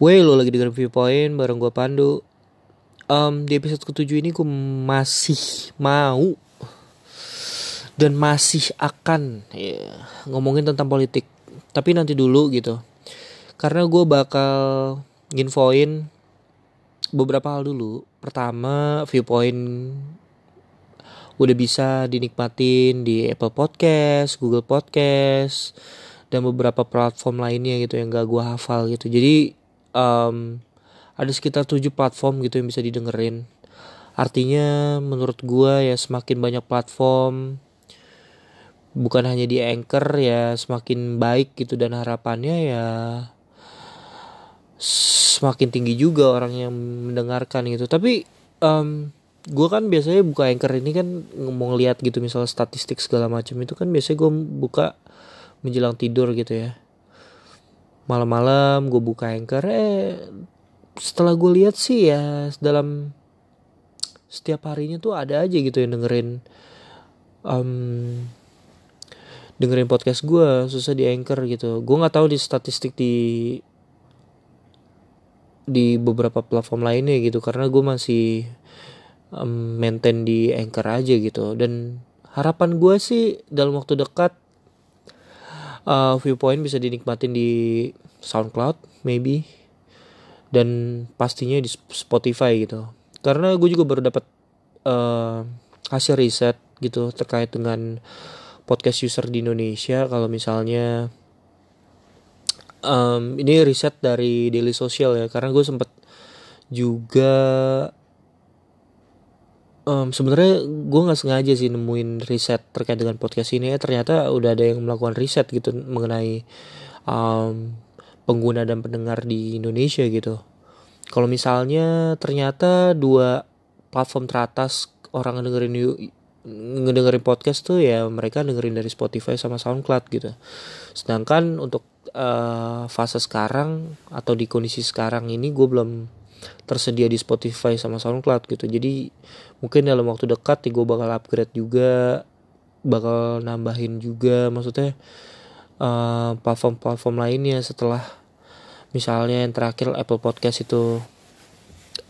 Wey lo lagi dengerin Viewpoint bareng gue Pandu. Um, Di episode ketujuh ini gue masih mau Dan masih akan ya, ngomongin tentang politik. Tapi nanti dulu gitu. Karena gue bakal nginfoin beberapa hal dulu. Pertama Viewpoint udah bisa dinikmatin di Apple Podcast, Google Podcast, dan beberapa platform lainnya gitu yang gak gue hafal gitu. Jadi um, ada sekitar tujuh platform gitu yang bisa didengerin. Artinya menurut gue ya semakin banyak platform bukan hanya di anchor ya semakin baik gitu dan harapannya ya semakin tinggi juga orang yang mendengarkan gitu. Tapi um, gue kan biasanya buka anchor ini kan mau ngeliat gitu misalnya statistik segala macam itu kan biasanya gue buka menjelang tidur gitu ya malam-malam gue buka anchor eh setelah gue lihat sih ya dalam setiap harinya tuh ada aja gitu yang dengerin um, dengerin podcast gue susah di anchor gitu. Gue nggak tahu di statistik di di beberapa platform lainnya gitu karena gue masih um, maintain di anchor aja gitu. Dan harapan gue sih dalam waktu dekat uh, viewpoint bisa dinikmatin di SoundCloud maybe. Dan pastinya di Spotify gitu. Karena gue juga baru dapat uh, hasil riset gitu terkait dengan podcast user di Indonesia. Kalau misalnya um, ini riset dari Daily Social ya. Karena gue sempet juga um, sebenarnya gue nggak sengaja sih nemuin riset terkait dengan podcast ini. Ya ternyata udah ada yang melakukan riset gitu mengenai um, pengguna dan pendengar di Indonesia gitu. Kalau misalnya ternyata dua platform teratas orang ngedengerin ngedengerin podcast tuh ya mereka dengerin dari Spotify sama SoundCloud gitu. Sedangkan untuk uh, fase sekarang atau di kondisi sekarang ini gue belum tersedia di Spotify sama SoundCloud gitu. Jadi mungkin dalam waktu dekat gue bakal upgrade juga bakal nambahin juga maksudnya uh, platform-platform lainnya setelah misalnya yang terakhir Apple Podcast itu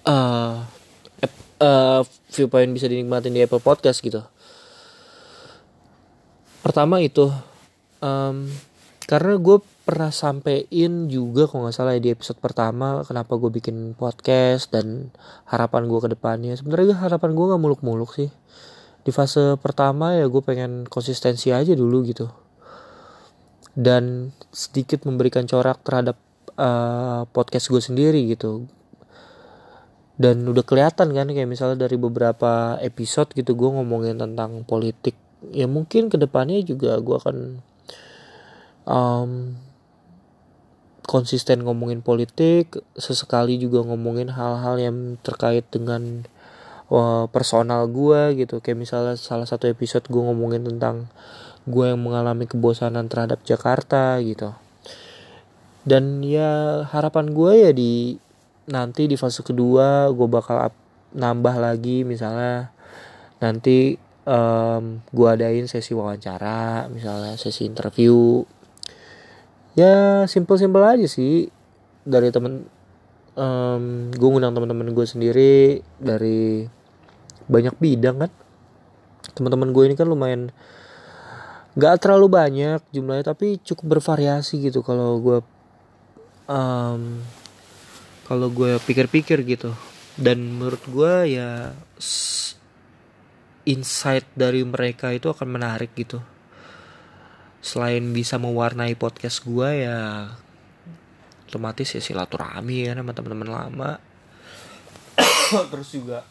uh, uh, viewpoint bisa dinikmatin di Apple Podcast gitu. Pertama itu um, karena gue pernah sampein juga kalau nggak salah ya di episode pertama kenapa gue bikin podcast dan harapan gue ke depannya. Sebenarnya harapan gue nggak muluk-muluk sih. Di fase pertama ya gue pengen konsistensi aja dulu gitu. Dan sedikit memberikan corak terhadap uh, podcast gue sendiri gitu. Dan udah kelihatan kan kayak misalnya dari beberapa episode gitu gue ngomongin tentang politik. Ya mungkin ke depannya juga gue akan um, konsisten ngomongin politik, sesekali juga ngomongin hal-hal yang terkait dengan uh, personal gue gitu. Kayak misalnya salah satu episode gue ngomongin tentang gue yang mengalami kebosanan terhadap Jakarta gitu. Dan ya harapan gue ya di nanti di fase kedua gue bakal up, nambah lagi misalnya nanti um, gue adain sesi wawancara misalnya sesi interview ya simple simple aja sih. Dari temen um, gue ngundang teman-teman gue sendiri dari banyak bidang kan? Teman-teman gue ini kan lumayan nggak terlalu banyak jumlahnya tapi cukup bervariasi gitu kalau gue um, kalau gue pikir-pikir gitu. Dan menurut gue ya insight dari mereka itu akan menarik gitu selain bisa mewarnai podcast gue ya otomatis ya silaturahmi ya sama teman-teman lama. Terus juga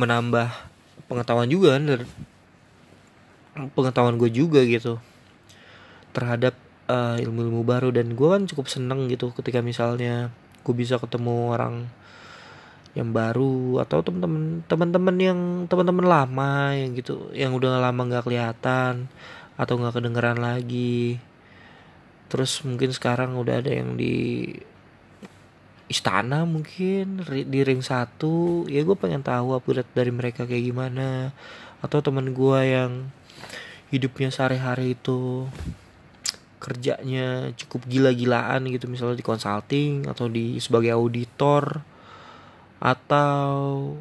menambah pengetahuan juga kan pengetahuan gue juga gitu terhadap uh, ilmu-ilmu baru. Dan gue kan cukup seneng gitu ketika misalnya gue bisa ketemu orang yang baru atau teman-teman teman-teman yang teman-teman lama yang gitu yang udah lama nggak kelihatan atau nggak kedengeran lagi. Terus mungkin sekarang udah ada yang di istana mungkin di ring satu. Ya gue pengen tahu upgrade dari mereka kayak gimana. Atau teman gue yang hidupnya sehari-hari itu kerjanya cukup gila-gilaan gitu misalnya di consulting atau di sebagai auditor atau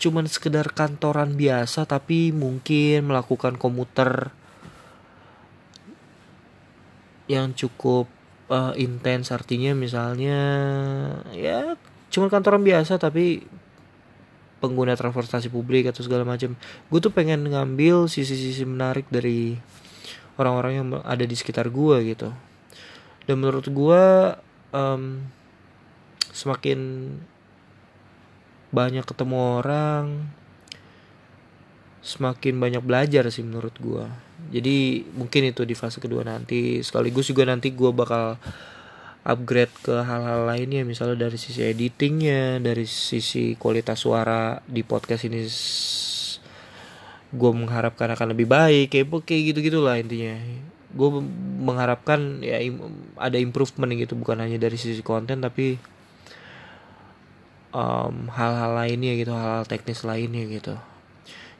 cuman sekedar kantoran biasa tapi mungkin melakukan komuter yang cukup uh, intens. Artinya misalnya ya cuman kantoran biasa tapi pengguna transportasi publik atau segala macam gue tuh pengen ngambil sisi-sisi menarik dari orang-orang yang ada di sekitar gue gitu. Dan menurut gue um, semakin banyak ketemu orang semakin banyak belajar sih menurut gue jadi mungkin itu di fase kedua nanti. Sekaligus juga nanti gue bakal upgrade ke hal-hal lainnya. Misalnya dari sisi editingnya dari sisi kualitas suara di podcast ini gue mengharapkan akan lebih baik kayak kayak gitu gitulah intinya. Gue mengharapkan ya ada improvement gitu. Bukan hanya dari sisi konten tapi um, hal-hal lainnya gitu hal-hal teknis lainnya gitu.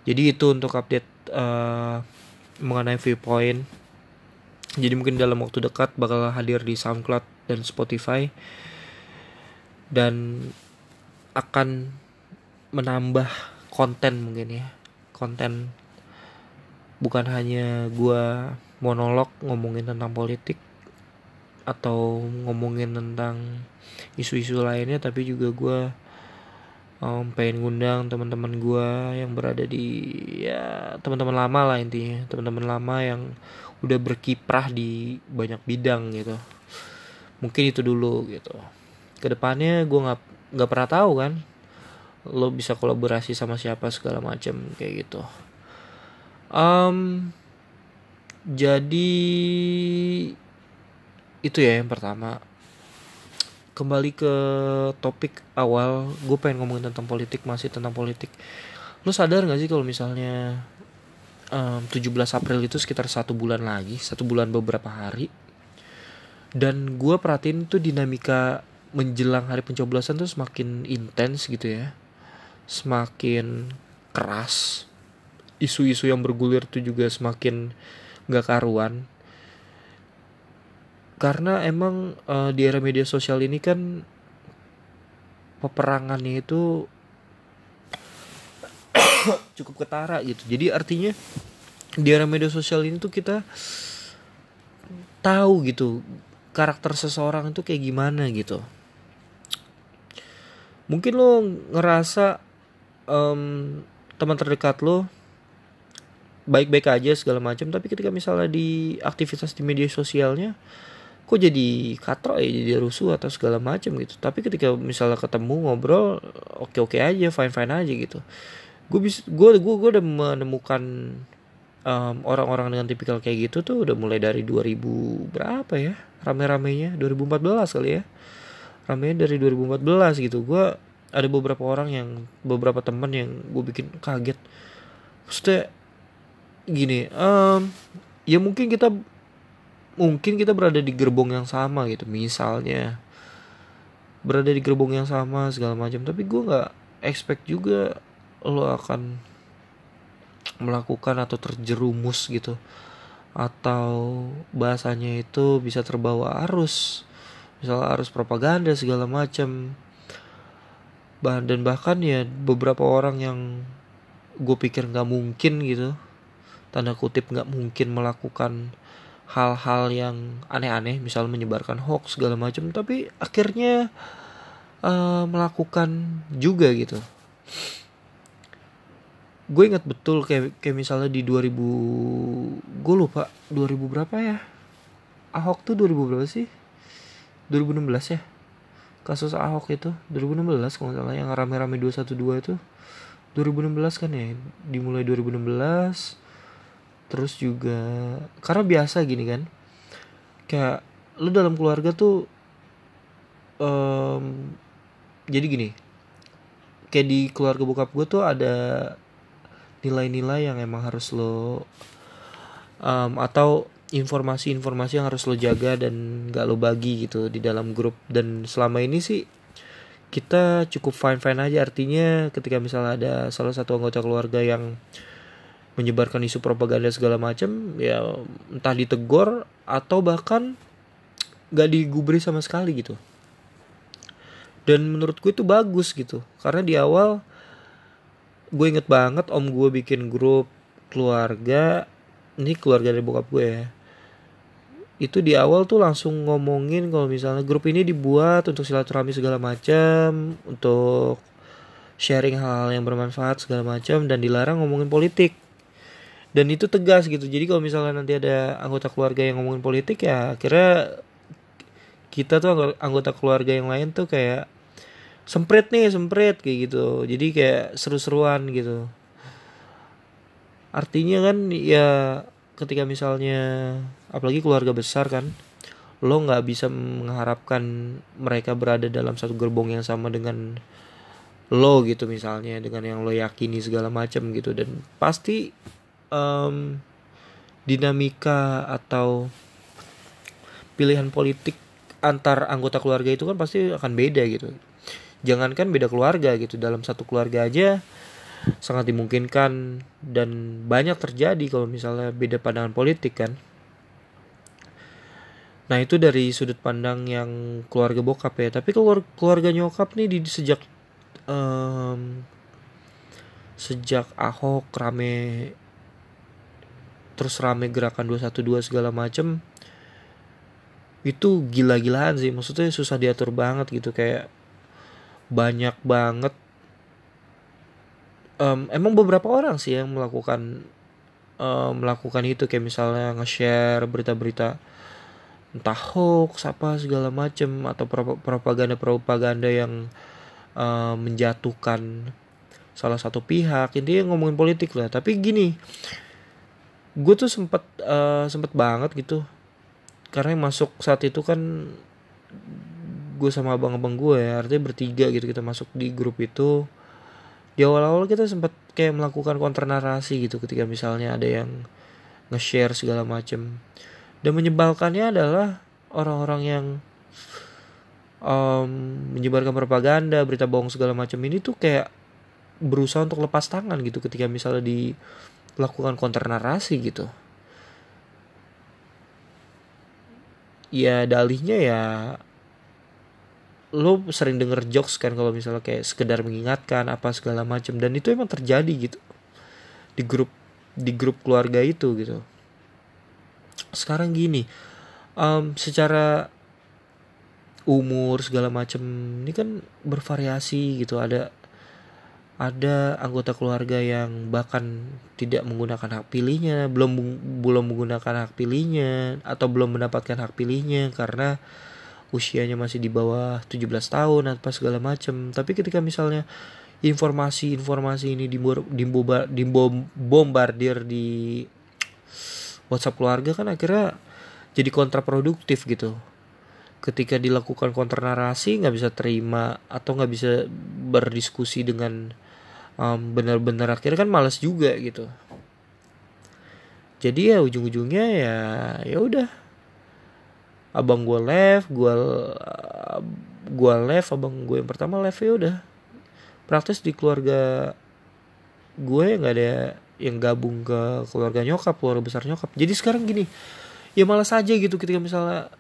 Jadi itu untuk update uh, mengenai viewpoint. Jadi mungkin dalam waktu dekat bakal hadir di SoundCloud dan Spotify. Dan akan menambah konten mungkin ya. Konten bukan hanya gua monolog ngomongin tentang politik atau ngomongin tentang isu-isu lainnya tapi juga gue um, pengen ngundang teman-teman gue yang berada di ya teman-teman lama lah intinya. Teman-teman lama yang udah berkiprah di banyak bidang gitu. Mungkin itu dulu gitu. Ke depannya gue nggak nggak pernah tahu kan lo bisa kolaborasi sama siapa segala macam kayak gitu. Um, jadi itu ya yang pertama. Kembali ke topik awal gue pengen ngomongin tentang politik masih tentang politik. Lo sadar gak sih kalau misalnya um, 17 April itu sekitar satu bulan lagi satu bulan beberapa hari? Dan gue perhatiin tuh dinamika menjelang hari pencoblosan tuh semakin intens gitu ya. Semakin keras. Isu-isu yang bergulir tuh juga semakin gak karuan karena emang uh, di era media sosial ini kan peperangannya itu cukup ketara gitu. Jadi artinya di era media sosial ini tuh kita tahu gitu karakter seseorang itu kayak gimana gitu. Mungkin lo ngerasa um, teman terdekat lo baik-baik aja segala macam tapi ketika misalnya di aktivitas di media sosialnya kok jadi katro ya jadi rusuh atau segala macam gitu. Tapi ketika misalnya ketemu ngobrol oke oke aja fine fine aja gitu. Gue bisa gue gue gue udah menemukan um, orang-orang dengan tipikal kayak gitu tuh udah mulai dari 2000 berapa ya? Rame-ramenya 2014 kali ya. Ramenya dari 2014 gitu. Gue ada beberapa orang yang beberapa teman yang gue bikin kaget. Maksudnya gini um, ya mungkin kita mungkin kita berada di gerbong yang sama gitu misalnya. Berada di gerbong yang sama segala macam. Tapi gue nggak expect juga lo akan melakukan atau terjerumus gitu. Atau bahasanya itu bisa terbawa arus. Misalnya arus propaganda segala macam. Dan bahkan ya beberapa orang yang gue pikir nggak mungkin gitu tanda kutip nggak mungkin melakukan hal-hal yang aneh-aneh misal menyebarkan hoax segala macam tapi akhirnya uh, melakukan juga gitu. Gue ingat betul kayak kayak misalnya di 2000 gue lupa 2000 berapa ya? Ahok tuh 2000 berapa sih? 2016 ya? Kasus Ahok itu 2016 kalau salah yang rame-rame 212 itu. 2016 kan ya dimulai 2016 terus juga karena biasa gini kan kayak lu dalam keluarga tuh um, jadi gini kayak di keluarga bokap gue tuh ada nilai-nilai yang emang harus lo um, atau informasi-informasi yang harus lo jaga dan gak lo bagi gitu di dalam grup. Dan selama ini sih kita cukup fine fine aja. Artinya ketika misalnya ada salah satu anggota keluarga yang menyebarkan isu propaganda segala macam ya entah ditegur atau bahkan gak digubris sama sekali gitu. Dan menurut gue itu bagus gitu karena di awal gue inget banget om gue bikin grup keluarga ini keluarga dari bokap gue ya. Itu di awal tuh langsung ngomongin kalau misalnya grup ini dibuat untuk silaturahmi segala macam untuk sharing hal-hal yang bermanfaat segala macam dan dilarang ngomongin politik dan itu tegas gitu. Jadi kalau misalnya nanti ada anggota keluarga yang ngomongin politik ya akhirnya kita tuh anggota keluarga yang lain tuh kayak semprit nih semprit kayak gitu. Jadi kayak seru-seruan gitu. Artinya kan ya ketika misalnya apalagi keluarga besar kan lo nggak bisa mengharapkan mereka berada dalam satu gerbong yang sama dengan lo gitu misalnya dengan yang lo yakini segala macam gitu. Dan pasti um, dinamika atau pilihan politik antar anggota keluarga itu kan pasti akan beda gitu. Jangankan beda keluarga gitu dalam satu keluarga aja sangat dimungkinkan dan banyak terjadi kalau misalnya beda pandangan politik kan. Nah itu dari sudut pandang yang keluarga bokap ya. Tapi keluarga, keluarga nyokap nih di sejak um, sejak Ahok rame terus rame gerakan 212 segala macem itu gila-gilaan sih. Maksudnya susah diatur banget gitu kayak banyak banget. Um, emang beberapa orang sih yang melakukan um, melakukan itu kayak misalnya nge-share berita-berita entah hoax apa segala macem atau propaganda-propaganda yang um, menjatuhkan salah satu pihak. Intinya ngomongin politik lah. Tapi gini gue tuh sempet uh, sempet banget gitu. Karena yang masuk saat itu kan gue sama abang-abang gue ya artinya bertiga gitu kita masuk di grup itu. Di awal-awal kita sempat kayak melakukan kontra narasi gitu ketika misalnya ada yang nge-share segala macem. Dan menyebalkannya adalah orang-orang yang um, menyebarkan propaganda berita bohong segala macam ini tuh kayak berusaha untuk lepas tangan gitu ketika misalnya dilakukan kontra narasi gitu. Ya dalihnya ya lo sering denger jokes kan kalau misalnya kayak sekedar mengingatkan apa segala macam dan itu emang terjadi gitu. Di grup di grup keluarga itu gitu. Sekarang gini um, secara umur segala macam ini kan bervariasi gitu. Ada ada anggota keluarga yang bahkan tidak menggunakan hak pilihnya belum belum menggunakan hak pilihnya atau belum mendapatkan hak pilihnya karena usianya masih di bawah 17 tahun apa segala macam tapi ketika misalnya informasi-informasi ini dibombardir di WhatsApp keluarga kan akhirnya jadi kontraproduktif gitu. Ketika dilakukan kontra narasi nggak bisa terima atau nggak bisa berdiskusi dengan um, benar-benar akhirnya kan males juga gitu. Jadi ya ujung-ujungnya ya ya udah. Abang gue left gue gue left abang gue yang pertama left ya udah. Praktis di keluarga gue nggak ada yang gabung ke keluarga nyokap keluarga besar nyokap. Jadi sekarang gini ya malas aja gitu ketika misalnya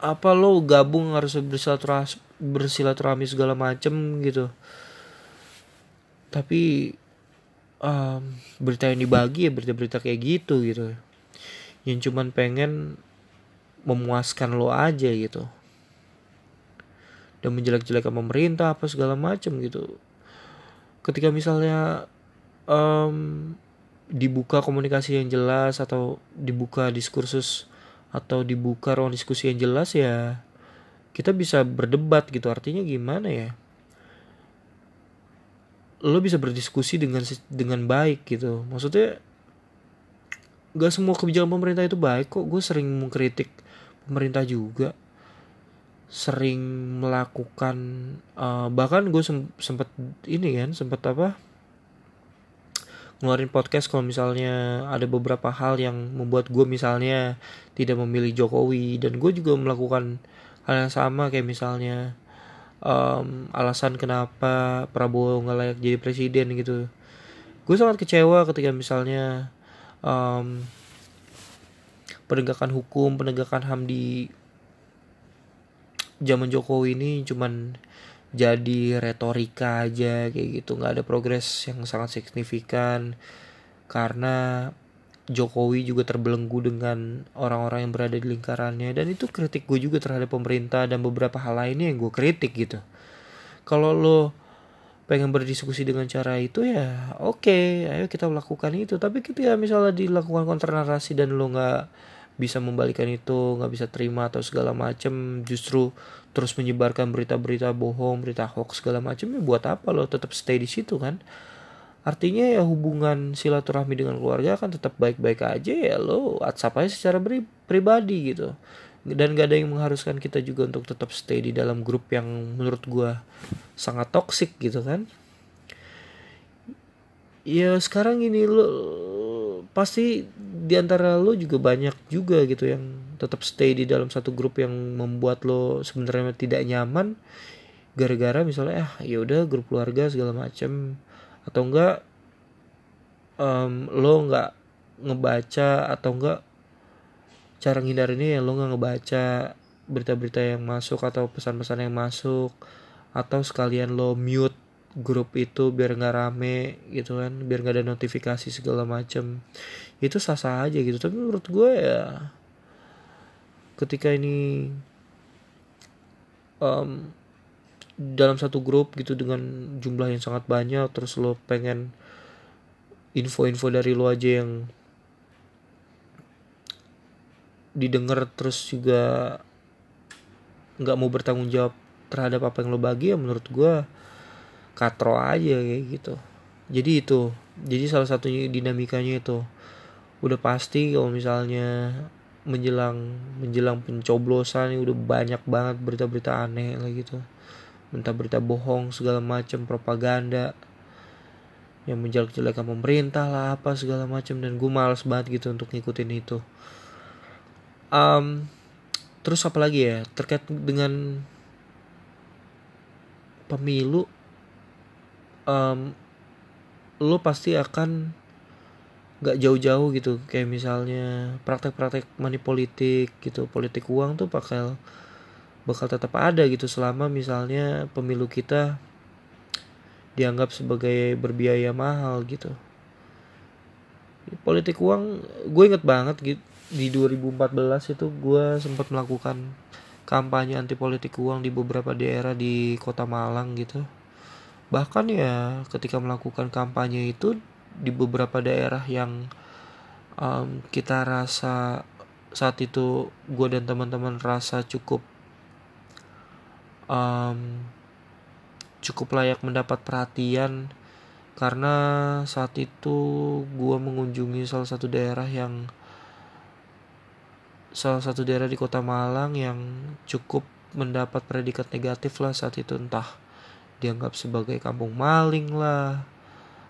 apa lo gabung harus bersilaturahmi bersilaturahmi segala macem gitu tapi um, berita yang dibagi ya berita-berita kayak gitu gitu. Yang cuman pengen memuaskan lo aja gitu. Dan menjelek-jelekan pemerintah apa segala macam gitu. Ketika misalnya um, dibuka komunikasi yang jelas atau dibuka diskursus atau dibuka ruang diskusi yang jelas ya kita bisa berdebat gitu. Artinya gimana ya lo bisa berdiskusi dengan dengan baik gitu. Maksudnya gak semua kebijakan pemerintah itu baik kok. Gue sering mengkritik pemerintah juga. Sering melakukan uh, bahkan gue sempet ini kan sempet apa? Ngeluarin podcast kalau misalnya ada beberapa hal yang membuat gue misalnya tidak memilih Jokowi. Dan gue juga melakukan hal yang sama kayak misalnya um, alasan kenapa Prabowo nggak layak jadi presiden gitu. Gue sangat kecewa ketika misalnya um, penegakan hukum penegakan ham di zaman Jokowi ini cuman jadi retorika aja kayak gitu. Nggak ada progres yang sangat signifikan karena Jokowi juga terbelenggu dengan orang-orang yang berada di lingkarannya. Dan itu kritik gue juga terhadap pemerintah dan beberapa hal lainnya yang gue kritik gitu. Kalau lo pengen berdiskusi dengan cara itu ya oke okay, ayo kita lakukan itu. Tapi ketika misalnya dilakukan kontra narasi dan lo nggak bisa membalikan itu nggak bisa terima atau segala macem justru terus menyebarkan berita-berita bohong berita hoax segala macem ya buat apa lo tetap stay di situ kan artinya ya hubungan silaturahmi dengan keluarga kan tetap baik-baik aja ya lo WhatsApp aja secara pribadi gitu. Dan gak ada yang mengharuskan kita juga untuk tetap stay di dalam grup yang menurut gue sangat toksik gitu kan. Ya sekarang ini lo pasti di antara lo juga banyak juga gitu yang tetap stay di dalam satu grup yang membuat lo sebenarnya tidak nyaman. Gara-gara misalnya ah ya udah grup keluarga segala macam atau enggak um, lo nggak ngebaca atau enggak cara ngindarinnya ya lo nggak ngebaca berita-berita yang masuk atau pesan-pesan yang masuk atau sekalian lo mute grup itu biar nggak rame gitu kan biar nggak ada notifikasi segala macem. Itu sah-sah aja gitu. Tapi menurut gue ya ketika ini um, dalam satu grup gitu dengan jumlah yang sangat banyak terus lo pengen info-info dari lo aja yang didengar terus juga nggak mau bertanggung jawab terhadap apa yang lo bagi ya menurut gue katro aja kayak gitu. Jadi itu jadi salah satunya dinamikanya itu udah pasti kalau misalnya menjelang menjelang pencoblosan ini udah banyak banget berita-berita aneh lah gitu minta berita bohong segala macam propaganda yang menjelek-jelekan pemerintah lah apa segala macam. Dan gue males banget gitu untuk ngikutin itu. Um, terus apa lagi ya? Terkait dengan pemilu um, lo pasti akan nggak jauh-jauh gitu. Kayak misalnya praktek-praktek money gitu politik uang tuh bakal bakal tetap ada gitu selama misalnya pemilu kita dianggap sebagai berbiaya mahal gitu. Politik uang gue inget banget gitu di 2014 itu gue sempat melakukan kampanye anti politik uang di beberapa daerah di kota Malang gitu. Bahkan ya ketika melakukan kampanye itu di beberapa daerah yang um, kita rasa saat itu gue dan teman-teman rasa cukup um, cukup layak mendapat perhatian karena saat itu gue mengunjungi salah satu daerah yang salah satu daerah di kota Malang yang cukup mendapat predikat negatif lah saat itu. Entah dianggap sebagai kampung maling lah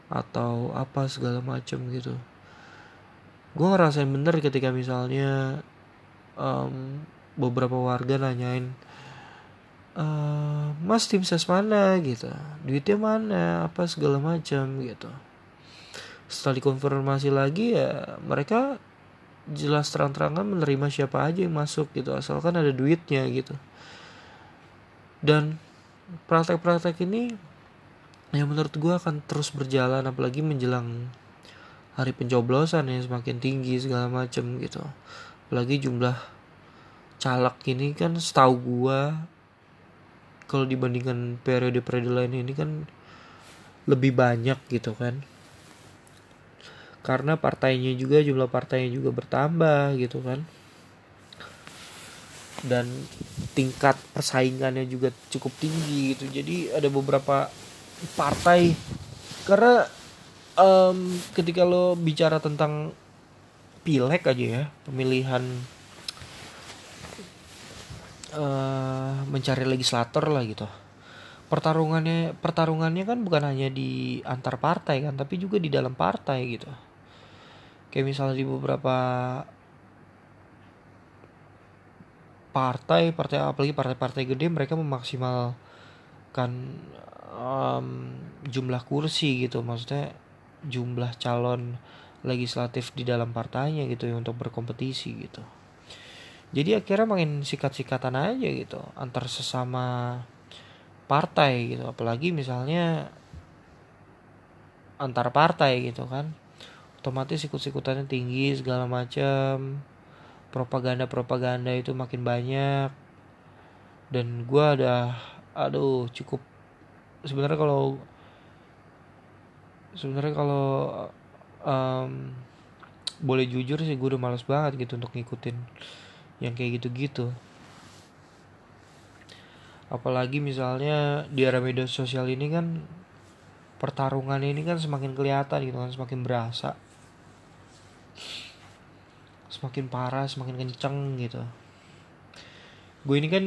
atau apa segala macam gitu. Gue ngerasain bener ketika misalnya um, beberapa warga nanyain e, mas tim ses mana? Gitu. Duitnya mana? Apa segala macam gitu. Setelah dikonfirmasi lagi ya mereka jelas terang-terangan menerima siapa aja yang masuk gitu. Asalkan ada duitnya gitu. Dan praktek-praktek ini ya menurut gue akan terus berjalan apalagi menjelang hari pencoblosan yang semakin tinggi segala macam gitu. Apalagi jumlah caleg ini kan setahu gue kalau dibandingkan periode-periode lain ini kan lebih banyak gitu kan. Karena partainya juga jumlah partainya juga bertambah gitu kan. Dan tingkat persaingannya juga cukup tinggi gitu. Jadi ada beberapa partai. Karena um, ketika lo bicara tentang pileg aja ya pemilihan uh, mencari legislator lah gitu. Pertarungannya pertarungannya kan bukan hanya di antar partai kan tapi juga di dalam partai gitu. Kayak misalnya di beberapa partai partai apalagi partai-partai gede mereka memaksimalkan um, jumlah kursi gitu. Maksudnya jumlah calon legislatif di dalam partainya gitu ya untuk berkompetisi gitu jadi akhirnya makin sikat-sikatan aja gitu antar sesama partai gitu. Apalagi misalnya antar partai gitu kan. Otomatis ikut-ikutannya tinggi segala macam propaganda-propaganda itu makin banyak. Dan gue ada aduh cukup. Sebenarnya kalau sebenarnya kalau um, boleh jujur sih gue udah males banget gitu untuk ngikutin yang kayak gitu-gitu. Apalagi misalnya di era media sosial ini kan pertarungan ini kan semakin kelihatan gitu kan semakin berasa. Semakin parah semakin kenceng gitu. Gue ini kan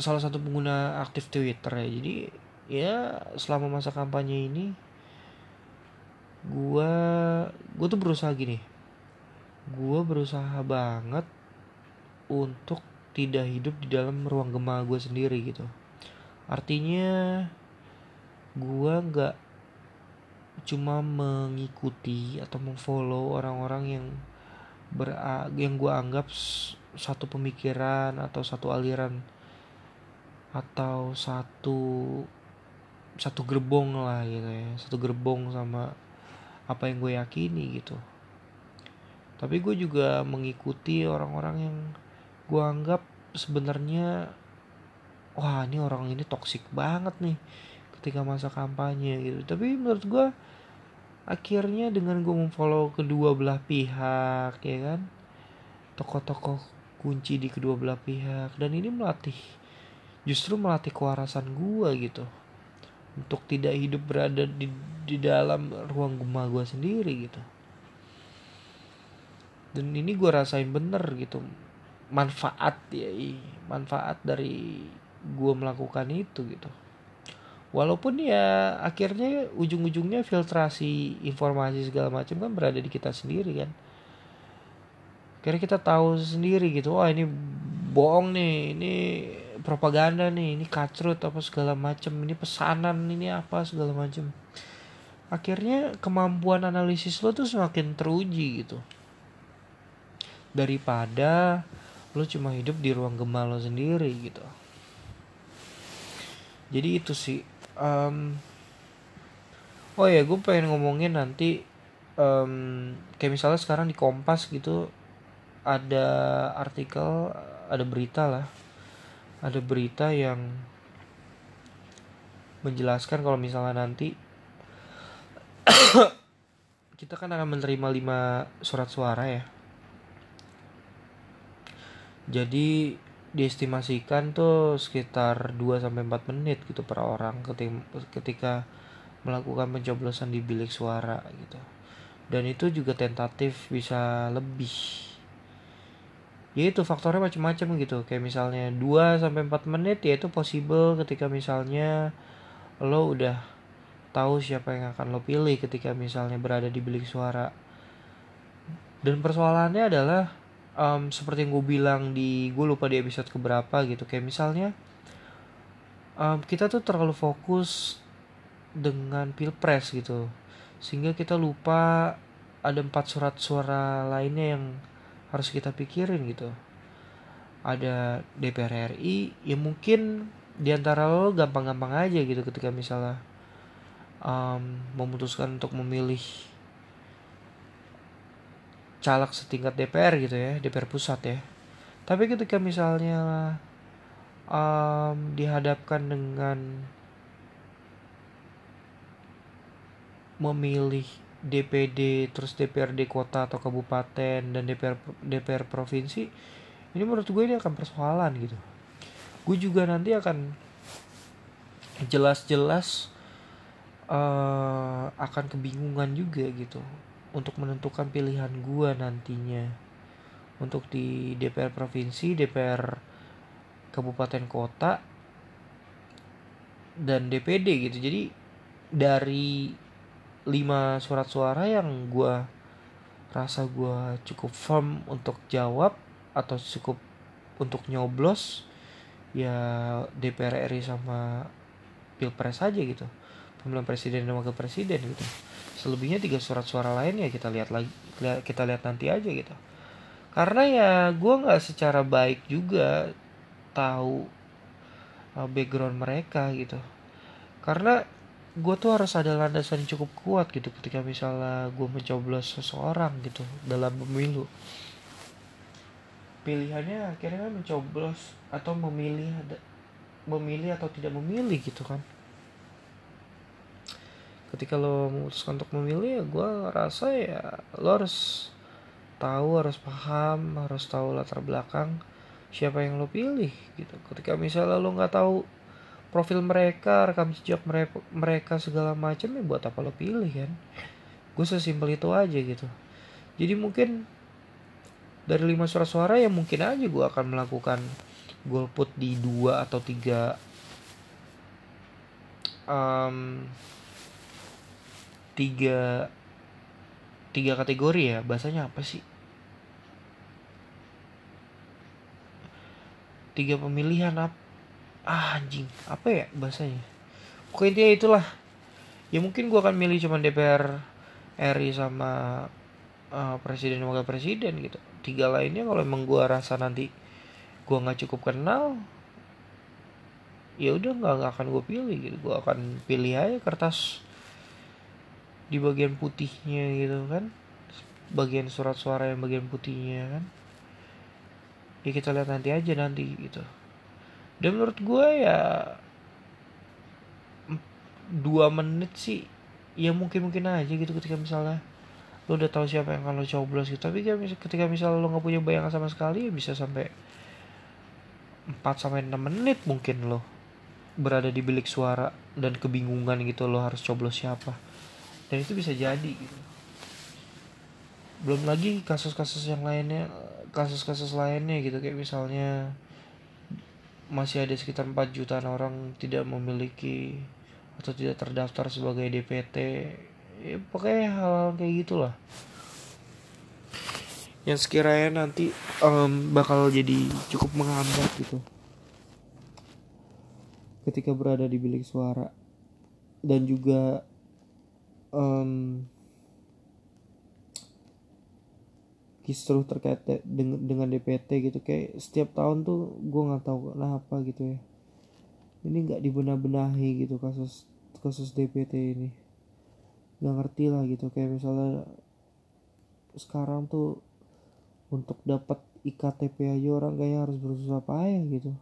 salah satu pengguna aktif Twitter ya. Jadi ya selama masa kampanye ini gue gue tuh berusaha gini. Gue berusaha banget untuk tidak hidup di dalam ruang gema gue sendiri gitu. Artinya gue nggak cuma mengikuti atau memfollow orang-orang yang ber yang gue anggap satu pemikiran atau satu aliran atau satu satu gerbong lah gitu ya. Satu gerbong sama apa yang gue yakini gitu. Tapi gue juga mengikuti orang-orang yang gue anggap sebenarnya wah ini orang ini toksik banget nih ketika masa kampanye gitu. Tapi menurut gue akhirnya dengan gue memfollow kedua belah pihak ya kan tokoh-tokoh kunci di kedua belah pihak dan ini melatih justru melatih kewarasan gue gitu untuk tidak hidup berada di di dalam ruang gema gue sendiri gitu. Dan ini gue rasain bener gitu manfaat ya manfaat dari gue melakukan itu gitu. Walaupun ya akhirnya ujung-ujungnya filtrasi informasi segala macam kan berada di kita sendiri kan. Kira kita tahu sendiri gitu. Wah ini bohong nih ini propaganda nih ini kacrut apa segala macam ini pesanan ini apa segala macam. Akhirnya kemampuan analisis lo tuh semakin teruji gitu. Daripada lo cuma hidup di ruang gema lo sendiri gitu. Jadi itu sih um, oh ya gue pengen ngomongin nanti um, kayak misalnya sekarang di Kompas gitu ada artikel ada berita lah. Ada berita yang menjelaskan kalau misalnya nanti kita kan akan menerima lima surat suara ya jadi diestimasikan tuh sekitar 2 sampai 4 menit gitu per orang ketika, melakukan pencoblosan di bilik suara gitu. Dan itu juga tentatif bisa lebih. Ya itu faktornya macam-macam gitu. Kayak misalnya 2 sampai 4 menit ya itu possible ketika misalnya lo udah tahu siapa yang akan lo pilih ketika misalnya berada di bilik suara. Dan persoalannya adalah um, seperti yang gue bilang di gue lupa di episode keberapa gitu. Kayak misalnya um, kita tuh terlalu fokus dengan pilpres gitu. Sehingga kita lupa ada empat surat suara lainnya yang harus kita pikirin gitu. Ada DPR RI ya mungkin di antara lo gampang-gampang aja gitu ketika misalnya um, memutuskan untuk memilih caleg setingkat DPR gitu ya DPR pusat ya. Tapi ketika misalnya um, dihadapkan dengan memilih DPD terus DPRD kota atau kabupaten dan DPR DPR provinsi ini menurut gue ini akan persoalan gitu. Gue juga nanti akan jelas-jelas uh, akan kebingungan juga gitu untuk menentukan pilihan gue nantinya. Untuk di DPR provinsi, DPR kabupaten kota dan DPD gitu. Jadi dari lima surat suara yang gue rasa gue cukup firm untuk jawab atau cukup untuk nyoblos ya DPR RI sama pilpres aja gitu. Pemilihan presiden dan wakil presiden gitu selebihnya tiga surat suara lain ya kita lihat lagi kita lihat nanti aja gitu. Karena ya gue nggak secara baik juga tahu uh, background mereka gitu. Karena gue tuh harus ada landasan yang cukup kuat gitu ketika misalnya gue mencoblos seseorang gitu dalam pemilu. Pilihannya akhirnya mencoblos atau memilih memilih atau tidak memilih gitu kan ketika lo memutuskan untuk memilih ya gue rasa ya lo harus tahu harus paham harus tahu latar belakang siapa yang lo pilih gitu. Ketika misalnya lo nggak tahu profil mereka rekam jejak mereka, mereka segala macam ya buat apa lo pilih kan? Gue sesimpel itu aja gitu. Jadi mungkin dari lima suara suara ya mungkin aja gue akan melakukan golput di dua atau tiga um, tiga tiga kategori ya bahasanya apa sih? Tiga pemilihan apa ah, anjing apa ya bahasanya? Pokoknya intinya itulah. Ya mungkin gue akan milih cuma DPR RI sama uh, presiden wakil presiden gitu. Tiga lainnya kalau emang gue rasa nanti gue nggak cukup kenal ya udah nggak akan gue pilih gitu. Gue akan pilih aja kertas di bagian putihnya gitu kan. Bagian surat suara yang bagian putihnya kan. Ya kita lihat nanti aja nanti gitu. Dan menurut gue ya dua menit sih ya mungkin mungkin aja gitu ketika misalnya lo udah tahu siapa yang akan lo coblos gitu. Tapi ketika misalnya lo nggak punya bayangan sama sekali ya bisa sampai 4 sampai enam menit mungkin lo berada di bilik suara dan kebingungan gitu lo harus coblos siapa dan itu bisa jadi gitu. Belum lagi kasus-kasus yang lainnya kasus-kasus lainnya gitu kayak misalnya masih ada sekitar 4 jutaan orang tidak memiliki atau tidak terdaftar sebagai DPT ya pokoknya hal-hal kayak gitulah. Yang sekiranya nanti um, bakal jadi cukup menghambat gitu. Ketika berada di bilik suara. Dan juga um, kisruh terkait dengan dengan DPT gitu. Kayak setiap tahun tuh gue nggak tahu kenapa gitu ya. Ini nggak dibenah-benahi gitu kasus kasus DPT ini. Nggak ngerti lah gitu. Kayak misalnya sekarang tuh untuk dapat iktp aja orang kayak harus bersusah payah gitu.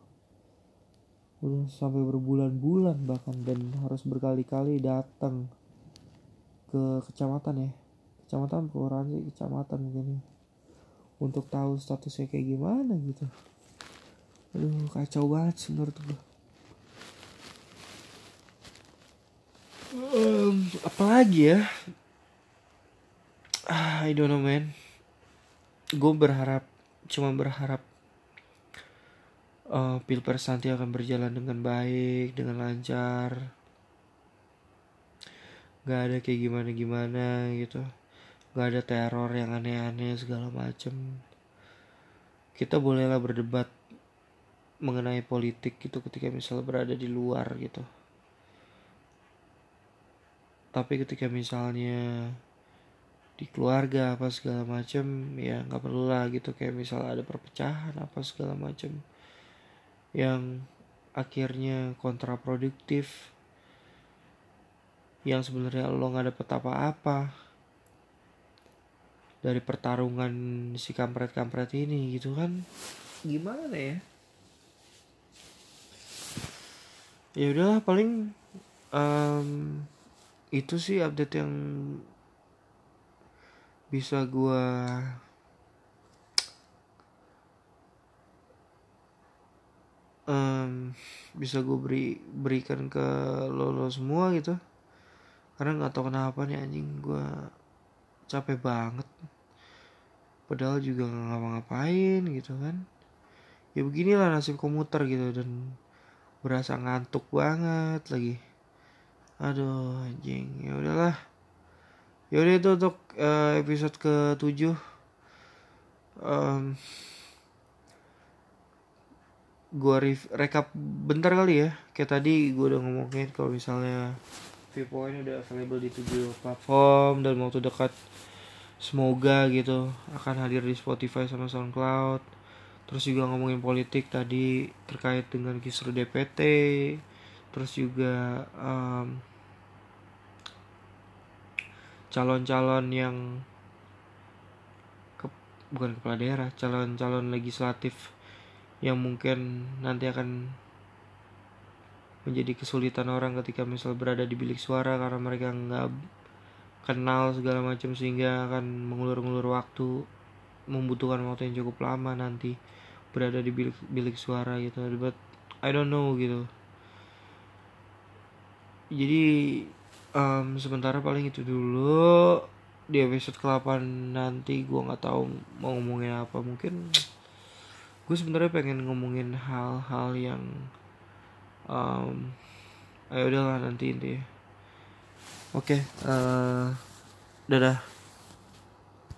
Udah sampai berbulan-bulan bahkan dan harus berkali-kali datang ke kecamatan ya. Kecamatan kelurahan sih kecamatan mungkin untuk tahu statusnya kayak gimana gitu. Aduh kacau banget sih menurut gue um, apalagi ya? Ah, I don't know man. Gue berharap cuma berharap uh, pilpres nanti akan berjalan dengan baik dengan lancar gak ada kayak gimana gimana gitu. Gak ada teror yang aneh-aneh segala macem. Kita bolehlah berdebat mengenai politik gitu ketika misalnya berada di luar gitu. Tapi ketika misalnya di keluarga apa segala macem ya nggak perlu lah gitu. Kayak misalnya ada perpecahan apa segala macem yang akhirnya kontraproduktif yang sebenarnya lo nggak dapet apa-apa dari pertarungan si kampret-kampret ini gitu kan? Gimana ya? Ya udah paling um, itu sih update yang bisa gue um, bisa gue beri berikan ke lo lo semua gitu karena nggak tahu kenapa nih anjing gue capek banget. Padahal juga nggak ngapa-ngapain gitu kan. Ya beginilah nasib komuter gitu dan berasa ngantuk banget lagi. Aduh anjing ya udahlah. Ya udah itu untuk uh, episode ke 7 um, gua rekap bentar kali ya. Kayak tadi gue udah ngomongin kalau misalnya Viewpoint udah available di tujuh platform dan waktu dekat semoga gitu akan hadir di Spotify sama SoundCloud. Terus juga ngomongin politik tadi terkait dengan kisru DPT terus juga um, calon-calon yang ke, bukan kepala daerah calon-calon legislatif yang mungkin nanti akan menjadi kesulitan orang ketika misal berada di bilik suara karena mereka nggak kenal segala macam sehingga akan mengulur-ngulur waktu membutuhkan waktu yang cukup lama nanti berada di bilik bilik suara gitu. But I don't know gitu. Jadi um, sementara paling itu dulu. Di episode ke-8 nanti gue nggak tahu mau ngomongin apa. Mungkin gue sebenarnya pengen ngomongin hal-hal yang um, ayo udahlah nanti intinya oke okay, uh, dadah